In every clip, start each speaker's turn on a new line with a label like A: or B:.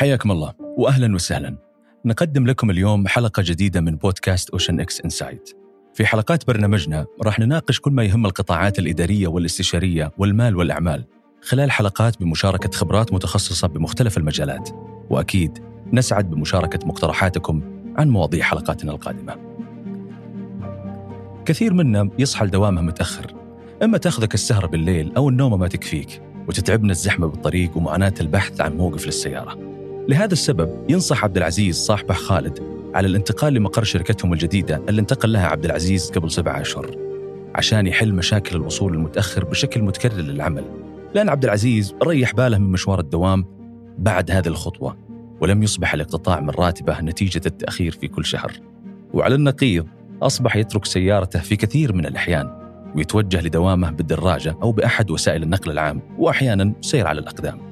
A: حياكم الله واهلا وسهلا. نقدم لكم اليوم حلقة جديدة من بودكاست OceanX Insight. في حلقات برنامجنا راح نناقش كل ما يهم القطاعات الإدارية والاستشارية والمال والأعمال خلال حلقات بمشاركة خبرات متخصصة بمختلف المجالات. وأكيد نسعد بمشاركة مقترحاتكم عن مواضيع حلقاتنا القادمة. كثير منا يصحى لدوامه متأخر. إما تأخذك السهره بالليل أو النومه ما تكفيك وتتعبنا الزحمة بالطريق ومعاناة البحث عن موقف للسيارة. لهذا السبب ينصح عبد العزيز صاحبه خالد على الانتقال لمقر شركتهم الجديدة اللي انتقل لها عبد العزيز قبل سبعة أشهر عشان يحل مشاكل الوصول المتأخر بشكل متكرر للعمل. لأن عبد العزيز ريح باله من مشوار الدوام بعد هذه الخطوة ولم يصبح الاقتطاع من راتبه نتيجة التأخير في كل شهر. وعلى النقيض أصبح يترك سيارته في كثير من الأحيان ويتوجه لدوامه بالدراجة أو بأحد وسائل النقل العام وأحيانا سير على الأقدام.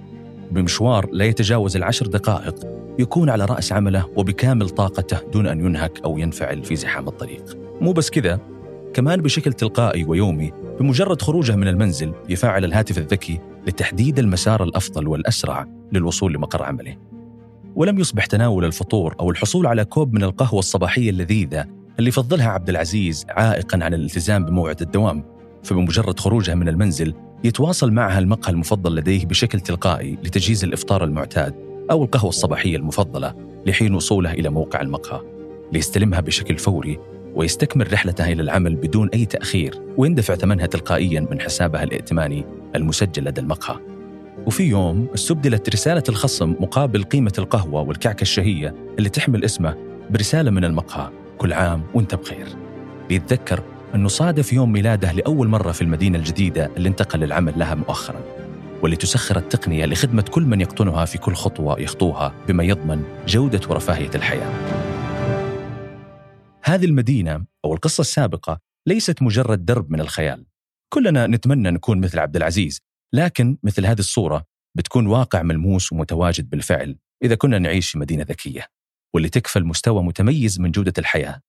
A: بمشوار لا يتجاوز العشر دقائق يكون على رأس عمله وبكامل طاقته دون أن ينهك أو ينفعل في زحام الطريق. مو بس كذا كمان بشكل تلقائي ويومي بمجرد خروجه من المنزل يفعل الهاتف الذكي لتحديد المسار الأفضل والأسرع للوصول لمقر عمله. ولم يصبح تناول الفطور أو الحصول على كوب من القهوة الصباحية اللذيذة اللي يفضلها عبد العزيز عائقا عن الالتزام بموعد الدوام. فبمجرد خروجه من المنزل يتواصل معها المقهى المفضل لديه بشكل تلقائي لتجهيز الإفطار المعتاد أو القهوة الصباحية المفضلة لحين وصوله إلى موقع المقهى. ليستلمها بشكل فوري ويستكمل رحلته إلى العمل بدون أي تأخير ويندفع ثمنها تلقائيا من حسابها الائتماني المسجل لدى المقهى. وفي يوم استبدلت رسالة الخصم مقابل قيمة القهوة والكعكة الشهية اللي تحمل اسمه برسالة من المقهى. كل عام وأنت بخير. ليتذكر أنه صادف يوم ميلاده لأول مرة في المدينة الجديدة اللي انتقل للعمل لها مؤخرا واللي تسخر التقنية لخدمة كل من يقطنها في كل خطوة يخطوها بما يضمن جودة ورفاهية الحياة. هذه المدينة أو القصة السابقة ليست مجرد درب من الخيال. كلنا نتمنى نكون مثل عبد العزيز لكن مثل هذه الصورة بتكون واقع ملموس ومتواجد بالفعل إذا كنا نعيش في مدينة ذكية واللي تكفل مستوى متميز من جودة الحياة.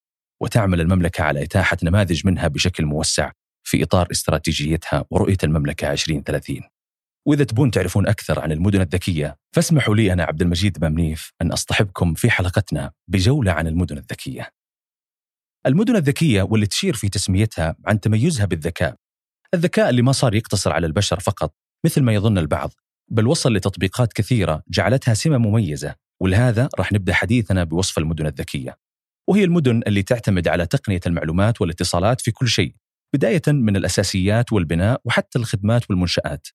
A: وتعمل المملكة على إتاحة نماذج منها بشكل موسع في إطار استراتيجيتها ورؤية المملكة 2030 وإذا تبون تعرفون أكثر عن المدن الذكية فاسمحوا لي أنا عبد المجيد بامنيف أن أصطحبكم في حلقتنا بجولة عن المدن الذكية. المدن الذكية واللي تشير في تسميتها عن تميزها بالذكاء. الذكاء اللي ما صار يقتصر على البشر فقط مثل ما يظن البعض بل وصل لتطبيقات كثيرة جعلتها سمة مميزة. ولهذا راح نبدأ حديثنا بوصف المدن الذكية. وهي المدن اللي تعتمد على تقنية المعلومات والاتصالات في كل شيء بداية من الأساسيات والبناء وحتى الخدمات والمنشآت.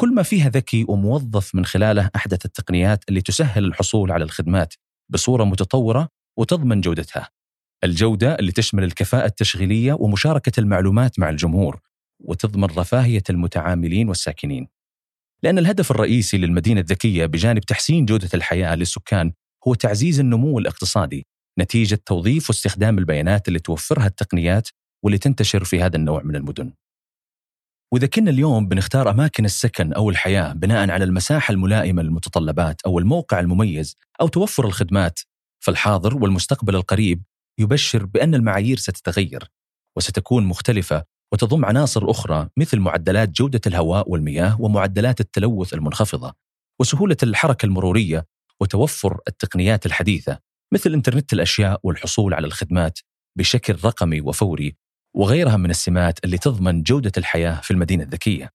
A: كل ما فيها ذكي وموظف من خلاله أحدث التقنيات اللي تسهل الحصول على الخدمات بصورة متطورة وتضمن جودتها. الجودة اللي تشمل الكفاءة التشغيلية ومشاركة المعلومات مع الجمهور وتضمن رفاهية المتعاملين والساكنين. لأن الهدف الرئيسي للمدينة الذكية بجانب تحسين جودة الحياة للسكان هو تعزيز النمو الاقتصادي نتيجة توظيف واستخدام البيانات اللي توفرها التقنيات واللي تنتشر في هذا النوع من المدن. وإذا كنا اليوم بنختار أماكن السكن أو الحياة بناء على المساحة الملائمة للمتطلبات أو الموقع المميز أو توفر الخدمات فالحاضر والمستقبل القريب يبشر بأن المعايير ستتغير وستكون مختلفة وتضم عناصر أخرى مثل معدلات جودة الهواء والمياه ومعدلات التلوث المنخفضة وسهولة الحركة المرورية وتوفر التقنيات الحديثة مثل إنترنت الأشياء والحصول على الخدمات بشكل رقمي وفوري وغيرها من السمات اللي تضمن جودة الحياة في المدينة الذكية.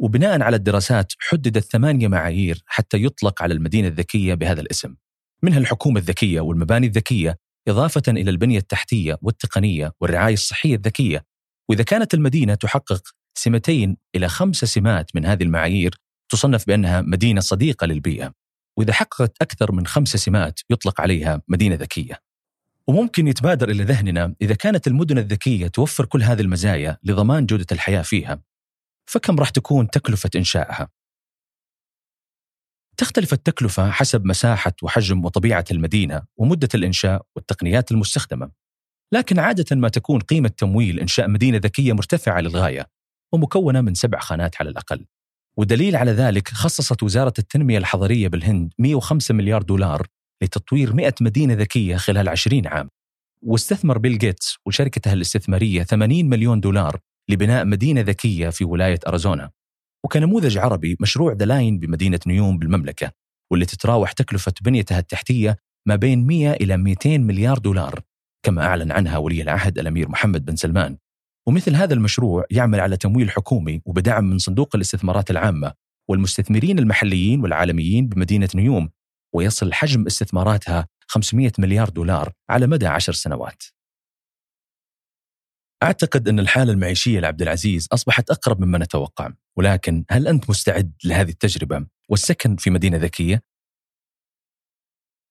A: وبناء على الدراسات حددت ثمانية معايير حتى يطلق على المدينة الذكية بهذا الاسم. منها الحكومة الذكية والمباني الذكية إضافة إلى البنية التحتية والتقنية والرعاية الصحية الذكية. وإذا كانت المدينة تحقق سمتين إلى خمس سمات من هذه المعايير تصنف بأنها مدينة صديقة للبيئة. وإذا حققت أكثر من خمس سمات يطلق عليها مدينة ذكية. وممكن يتبادر إلى ذهننا إذا كانت المدن الذكية توفر كل هذه المزايا لضمان جودة الحياة فيها. فكم راح تكون تكلفة إنشائها؟ تختلف التكلفة حسب مساحة وحجم وطبيعة المدينة ومدة الإنشاء والتقنيات المستخدمة. لكن عادة ما تكون قيمة تمويل إنشاء مدينة ذكية مرتفعة للغاية ومكونة من سبع خانات على الأقل. ودليل على ذلك خصصت وزارة التنمية الحضرية بالهند 105 مليار دولار لتطوير 100 مدينة ذكية خلال 20 عام. واستثمر بيل جيتس وشركته الاستثمارية 80 مليون دولار لبناء مدينة ذكية في ولاية أريزونا وكنموذج عربي مشروع دلاين بمدينة نيوم بالمملكة واللي تتراوح تكلفة بنيتها التحتية ما بين 100 إلى 200 مليار دولار كما أعلن عنها ولي العهد الأمير محمد بن سلمان. ومثل هذا المشروع يعمل على تمويل حكومي وبدعم من صندوق الاستثمارات العامة والمستثمرين المحليين والعالميين بمدينة نيوم ويصل حجم استثماراتها 500 مليار دولار على مدى عشر سنوات أعتقد أن الحالة المعيشية لعبد العزيز أصبحت أقرب مما نتوقع ولكن هل أنت مستعد لهذه التجربة والسكن في مدينة ذكية؟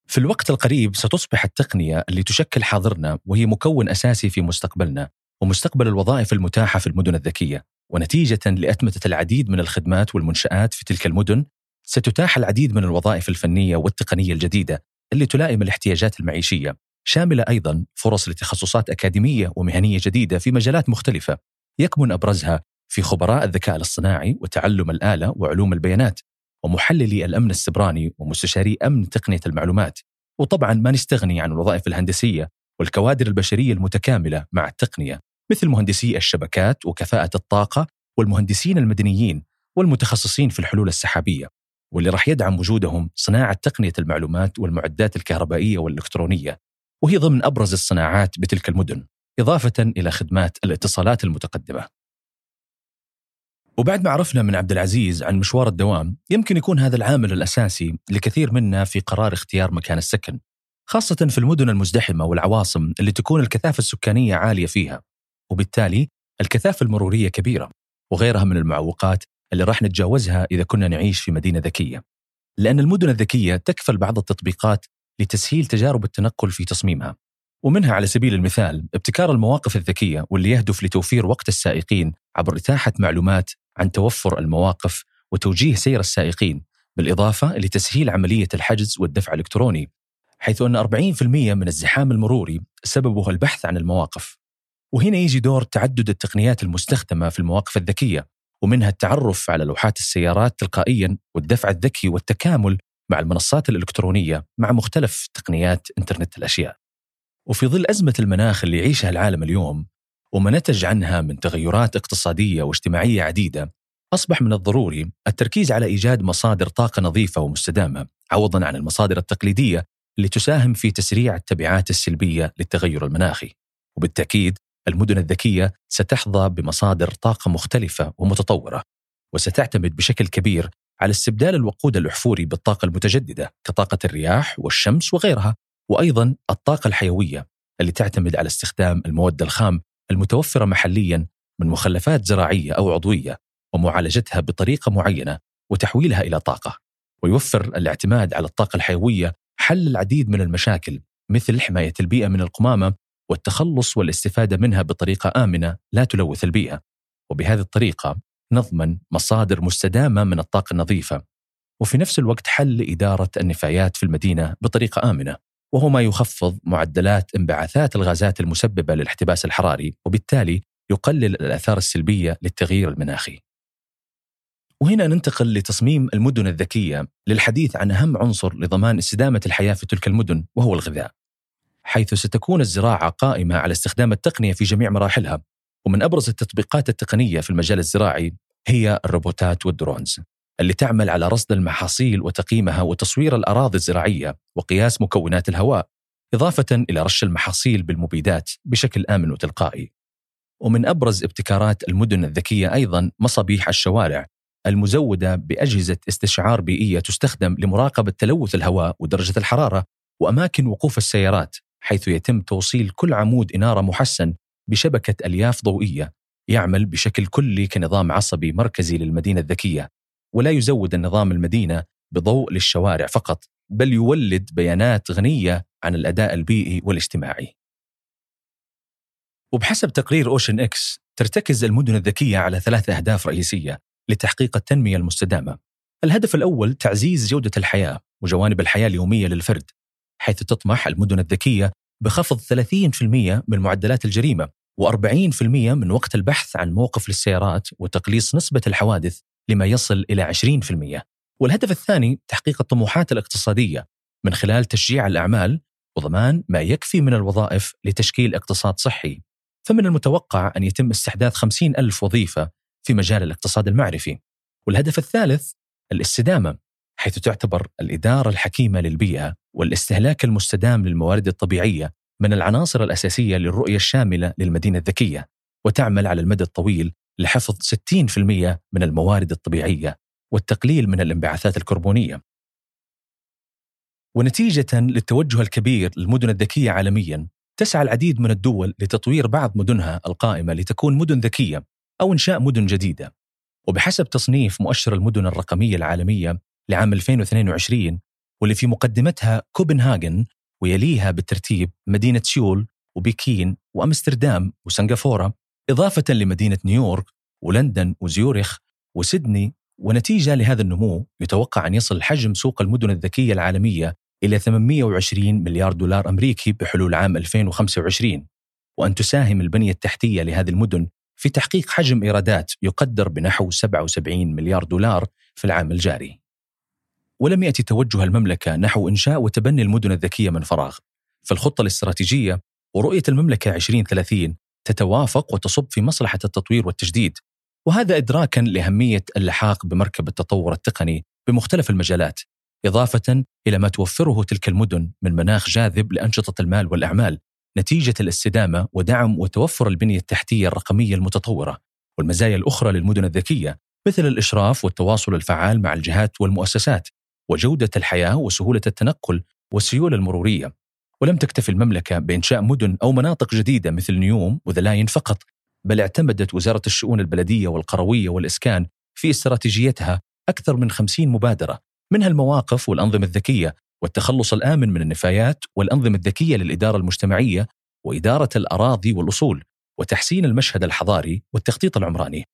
A: في الوقت القريب ستصبح التقنية اللي تشكل حاضرنا وهي مكون أساسي في مستقبلنا ومستقبل الوظائف المتاحة في المدن الذكية. ونتيجة لأتمتة العديد من الخدمات والمنشآت في تلك المدن ستتاح العديد من الوظائف الفنية والتقنية الجديدة اللي تلائم الاحتياجات المعيشية شاملة أيضا فرص لتخصصات أكاديمية ومهنية جديدة في مجالات مختلفة يكمن أبرزها في خبراء الذكاء الاصطناعي وتعلم الآلة وعلوم البيانات ومحللي الأمن السبراني ومستشاري أمن تقنية المعلومات وطبعا ما نستغني عن الوظائف الهندسية والكوادر البشرية المتكاملة مع التقنية. مثل مهندسي الشبكات وكفاءة الطاقة والمهندسين المدنيين والمتخصصين في الحلول السحابية واللي راح يدعم وجودهم صناعة تقنية المعلومات والمعدات الكهربائية والإلكترونية وهي ضمن أبرز الصناعات بتلك المدن إضافة إلى خدمات الاتصالات المتقدمة. وبعد ما عرفنا من عبد العزيز عن مشوار الدوام يمكن يكون هذا العامل الأساسي لكثير منا في قرار اختيار مكان السكن خاصة في المدن المزدحمة والعواصم اللي تكون الكثافة السكانية عالية فيها. وبالتالي الكثافة المرورية كبيرة وغيرها من المعوقات اللي راح نتجاوزها إذا كنا نعيش في مدينة ذكية. لأن المدن الذكية تكفل بعض التطبيقات لتسهيل تجارب التنقل في تصميمها. ومنها على سبيل المثال ابتكار المواقف الذكية واللي يهدف لتوفير وقت السائقين عبر إتاحة معلومات عن توفر المواقف وتوجيه سير السائقين بالإضافة لتسهيل عملية الحجز والدفع الإلكتروني حيث أن 40% من الزحام المروري سببه البحث عن المواقف. وهنا يجي دور تعدد التقنيات المستخدمة في المواقف الذكية ومنها التعرف على لوحات السيارات تلقائيا والدفع الذكي والتكامل مع المنصات الإلكترونية مع مختلف تقنيات إنترنت الأشياء. وفي ظل أزمة المناخ اللي يعيشها العالم اليوم وما نتج عنها من تغيرات اقتصادية واجتماعية عديدة أصبح من الضروري التركيز على إيجاد مصادر طاقة نظيفة ومستدامة عوضا عن المصادر التقليدية اللي تساهم في تسريع التبعات السلبية للتغير المناخي. وبالتأكيد المدن الذكية ستحظى بمصادر طاقة مختلفة ومتطورة وستعتمد بشكل كبير على استبدال الوقود الأحفوري بالطاقة المتجددة كطاقة الرياح والشمس وغيرها وأيضا الطاقة الحيوية اللي تعتمد على استخدام المواد الخام المتوفرة محليا من مخلفات زراعية أو عضوية ومعالجتها بطريقة معينة وتحويلها إلى طاقة ويوفر الاعتماد على الطاقة الحيوية حل العديد من المشاكل مثل حماية البيئة من القمامة والتخلص والاستفادة منها بطريقة آمنة لا تلوث البيئة. وبهذه الطريقة نضمن مصادر مستدامة من الطاقة النظيفة. وفي نفس الوقت حل إدارة النفايات في المدينة بطريقة آمنة وهو ما يخفض معدلات انبعاثات الغازات المسببة للاحتباس الحراري وبالتالي يقلل الآثار السلبية للتغيير المناخي. وهنا ننتقل لتصميم المدن الذكية للحديث عن أهم عنصر لضمان استدامة الحياة في تلك المدن وهو الغذاء. حيث ستكون الزراعة قائمة على استخدام التقنية في جميع مراحلها. ومن أبرز التطبيقات التقنية في المجال الزراعي هي الروبوتات والدرونز اللي تعمل على رصد المحاصيل وتقييمها وتصوير الأراضي الزراعية وقياس مكونات الهواء إضافة إلى رش المحاصيل بالمبيدات بشكل آمن وتلقائي. ومن أبرز ابتكارات المدن الذكية أيضا مصابيح الشوارع المزودة بأجهزة استشعار بيئية تستخدم لمراقبة تلوث الهواء ودرجة الحرارة وأماكن وقوف السيارات حيث يتم توصيل كل عمود إنارة محسن بشبكة ألياف ضوئية يعمل بشكل كلي كنظام عصبي مركزي للمدينة الذكية. ولا يزود النظام المدينة بضوء للشوارع فقط بل يولد بيانات غنية عن الأداء البيئي والاجتماعي. وبحسب تقرير أوشن إكس ترتكز المدن الذكية على ثلاث أهداف رئيسية لتحقيق التنمية المستدامة. الهدف الأول تعزيز جودة الحياة وجوانب الحياة اليومية للفرد. حيث تطمح المدن الذكية بخفض 30% من معدلات الجريمة و40% من وقت البحث عن موقف للسيارات وتقليص نسبة الحوادث لما يصل إلى 20% والهدف الثاني تحقيق الطموحات الاقتصادية. من خلال تشجيع الأعمال وضمان ما يكفي من الوظائف لتشكيل اقتصاد صحي. فمن المتوقع أن يتم استحداث 50 ألف وظيفة في مجال الاقتصاد المعرفي. والهدف الثالث الاستدامة. حيث تعتبر الإدارة الحكيمة للبيئة والاستهلاك المستدام للموارد الطبيعية من العناصر الأساسية للرؤية الشاملة للمدينة الذكية وتعمل على المدى الطويل لحفظ 60% من الموارد الطبيعية والتقليل من الانبعاثات الكربونية. ونتيجة للتوجه الكبير للمدن الذكية عالميا تسعى العديد من الدول لتطوير بعض مدنها القائمة لتكون مدن ذكية أو إنشاء مدن جديدة. وبحسب تصنيف مؤشر المدن الرقمية العالمية لعام 2022 واللي في مقدمتها كوبنهاجن ويليها بالترتيب مدينة سيول وبكين وأمستردام وسنغافورة إضافة لمدينة نيويورك ولندن وزيورخ وسيدني ونتيجة لهذا النمو يتوقع أن يصل حجم سوق المدن الذكية العالمية إلى 820 مليار دولار أمريكي بحلول عام 2025 وأن تساهم البنية التحتية لهذه المدن في تحقيق حجم إيرادات يقدر بنحو 77 مليار دولار في العام الجاري. ولم يأتي توجه المملكة نحو إنشاء وتبني المدن الذكية من فراغ. فالخطة الاستراتيجية ورؤية المملكة 2030 تتوافق وتصب في مصلحة التطوير والتجديد. وهذا إدراكا لأهمية اللحاق بمركب التطور التقني بمختلف المجالات إضافة إلى ما توفره تلك المدن من مناخ جاذب لأنشطة المال والأعمال نتيجة الاستدامة ودعم وتوفر البنية التحتية الرقمية المتطورة والمزايا الأخرى للمدن الذكية مثل الإشراف والتواصل الفعال مع الجهات والمؤسسات. وجودة الحياة وسهولة التنقل والسيولة المرورية. ولم تكتفي المملكة بإنشاء مدن أو مناطق جديدة مثل نيوم وذلاين فقط بل اعتمدت وزارة الشؤون البلدية والقروية والإسكان في استراتيجيتها أكثر من خمسين مبادرة منها المواقف والأنظمة الذكية والتخلص الآمن من النفايات والأنظمة الذكية للإدارة المجتمعية وإدارة الأراضي والأصول وتحسين المشهد الحضاري والتخطيط العمراني.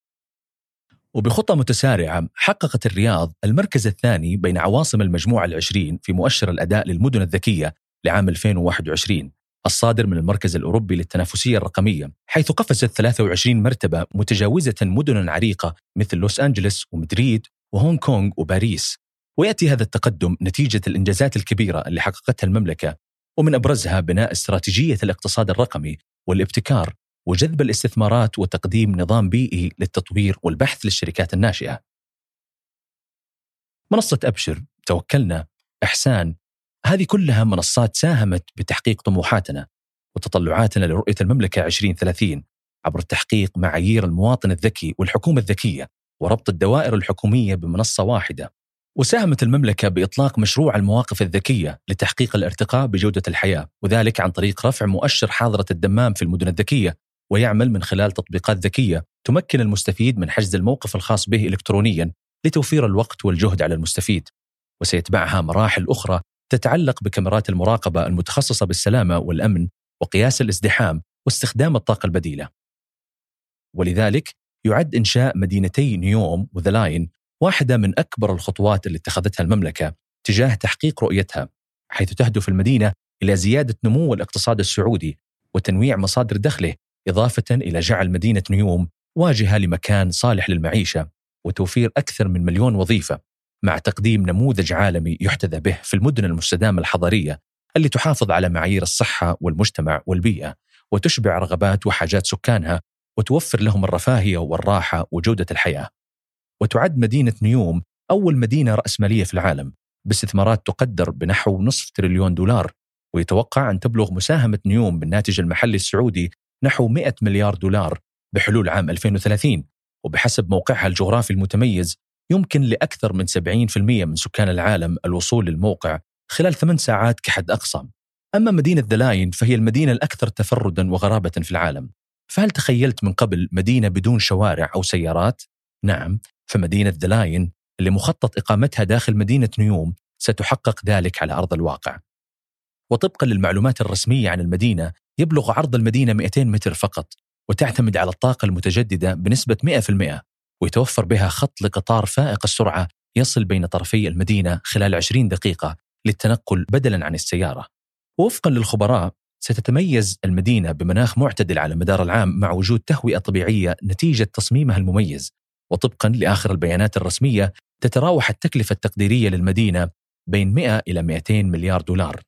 A: وبخطة متسارعة حققت الرياض المركز الثاني بين عواصم المجموعة العشرين في مؤشر الأداء للمدن الذكية لعام 2021 الصادر من المركز الأوروبي للتنافسية الرقمية حيث قفزت 23 مرتبة متجاوزة مدنا عريقة مثل لوس أنجلوس ومدريد وهونغ كونغ وباريس. ويأتي هذا التقدم نتيجة الإنجازات الكبيرة اللي حققتها المملكة ومن أبرزها بناء استراتيجية الاقتصاد الرقمي والابتكار وجذب الاستثمارات وتقديم نظام بيئي للتطوير والبحث للشركات الناشئة. منصة أبشر توكلنا إحسان هذه كلها منصات ساهمت بتحقيق طموحاتنا وتطلعاتنا لرؤية المملكة 2030 عبر تحقيق معايير المواطن الذكي والحكومة الذكية وربط الدوائر الحكومية بمنصة واحدة. وساهمت المملكة بإطلاق مشروع المواقف الذكية لتحقيق الارتقاء بجودة الحياة وذلك عن طريق رفع مؤشر حاضرة الدمام في المدن الذكية ويعمل من خلال تطبيقات ذكية تمكن المستفيد من حجز الموقف الخاص به إلكترونيا لتوفير الوقت والجهد على المستفيد. وسيتبعها مراحل أخرى تتعلق بكاميرات المراقبة المتخصصة بالسلامة والأمن وقياس الازدحام واستخدام الطاقة البديلة. ولذلك يعد إنشاء مدينتي نيوم وذلاين واحدة من أكبر الخطوات اللي اتخذتها المملكة تجاه تحقيق رؤيتها حيث تهدف المدينة إلى زيادة نمو الاقتصاد السعودي وتنويع مصادر دخله إضافة إلى جعل مدينة نيوم واجهة لمكان صالح للمعيشة وتوفير أكثر من مليون وظيفة مع تقديم نموذج عالمي يحتذى به في المدن المستدامة الحضرية اللي تحافظ على معايير الصحة والمجتمع والبيئة وتشبع رغبات وحاجات سكانها وتوفر لهم الرفاهية والراحة وجودة الحياة. وتعد مدينة نيوم أول مدينة رأسمالية في العالم باستثمارات تقدر بنحو نصف تريليون دولار ويتوقع أن تبلغ مساهمة نيوم بالناتج المحلي السعودي نحو 100 مليار دولار بحلول عام 2030 وبحسب موقعها الجغرافي المتميز يمكن لأكثر من 70% من سكان العالم الوصول للموقع خلال ثمان ساعات كحد أقصى. أما مدينة ذلاين فهي المدينة الأكثر تفردا وغرابة في العالم. فهل تخيلت من قبل مدينة بدون شوارع أو سيارات؟ نعم فمدينة ذلاين اللي مخطط إقامتها داخل مدينة نيوم ستحقق ذلك على أرض الواقع. وطبقا للمعلومات الرسمية عن المدينة يبلغ عرض المدينة 200 متر فقط وتعتمد على الطاقة المتجددة بنسبة 100% ويتوفر بها خط لقطار فائق السرعة يصل بين طرفي المدينة خلال 20 دقيقة للتنقل بدلا عن السيارة. ووفقا للخبراء ستتميز المدينة بمناخ معتدل على مدار العام مع وجود تهوئة طبيعية نتيجة تصميمها المميز وطبقا لآخر البيانات الرسمية تتراوح التكلفة التقديرية للمدينة بين 100 إلى 200 مليار دولار.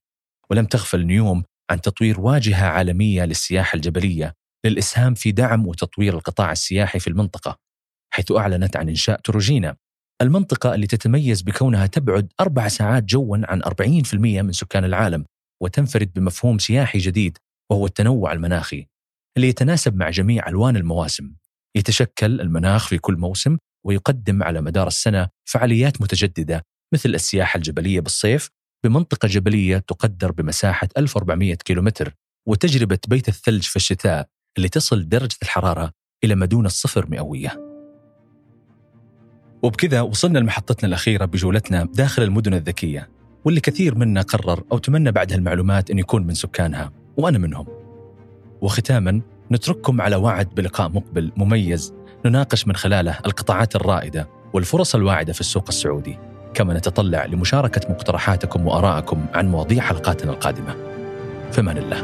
A: ولم تغفل نيوم عن تطوير واجهة عالمية للسياحة الجبلية للإسهام في دعم وتطوير القطاع السياحي في المنطقة حيث أعلنت عن إنشاء تروجينا. المنطقة اللي تتميز بكونها تبعد أربع ساعات جوا عن 40% من سكان العالم وتنفرد بمفهوم سياحي جديد وهو التنوع المناخي اللي يتناسب مع جميع ألوان المواسم. يتشكل المناخ في كل موسم ويقدم على مدار السنة فعاليات متجددة مثل السياحة الجبلية بالصيف بمنطقة جبلية تقدر بمساحة 1400 كيلومتر وتجربة بيت الثلج في الشتاء اللي تصل درجة الحرارة إلى ما دون الصفر مئوية. وبكذا وصلنا لمحطتنا الأخيرة بجولتنا داخل المدن الذكية واللي كثير منا قرر أو تمنى بعد هالمعلومات أن يكون من سكانها وأنا منهم. وختاما نترككم على وعد بلقاء مقبل مميز نناقش من خلاله القطاعات الرائدة والفرص الواعدة في السوق السعودي. كما نتطلع لمشاركة مقترحاتكم وآرائكم عن مواضيع حلقاتنا القادمة. فمان الله.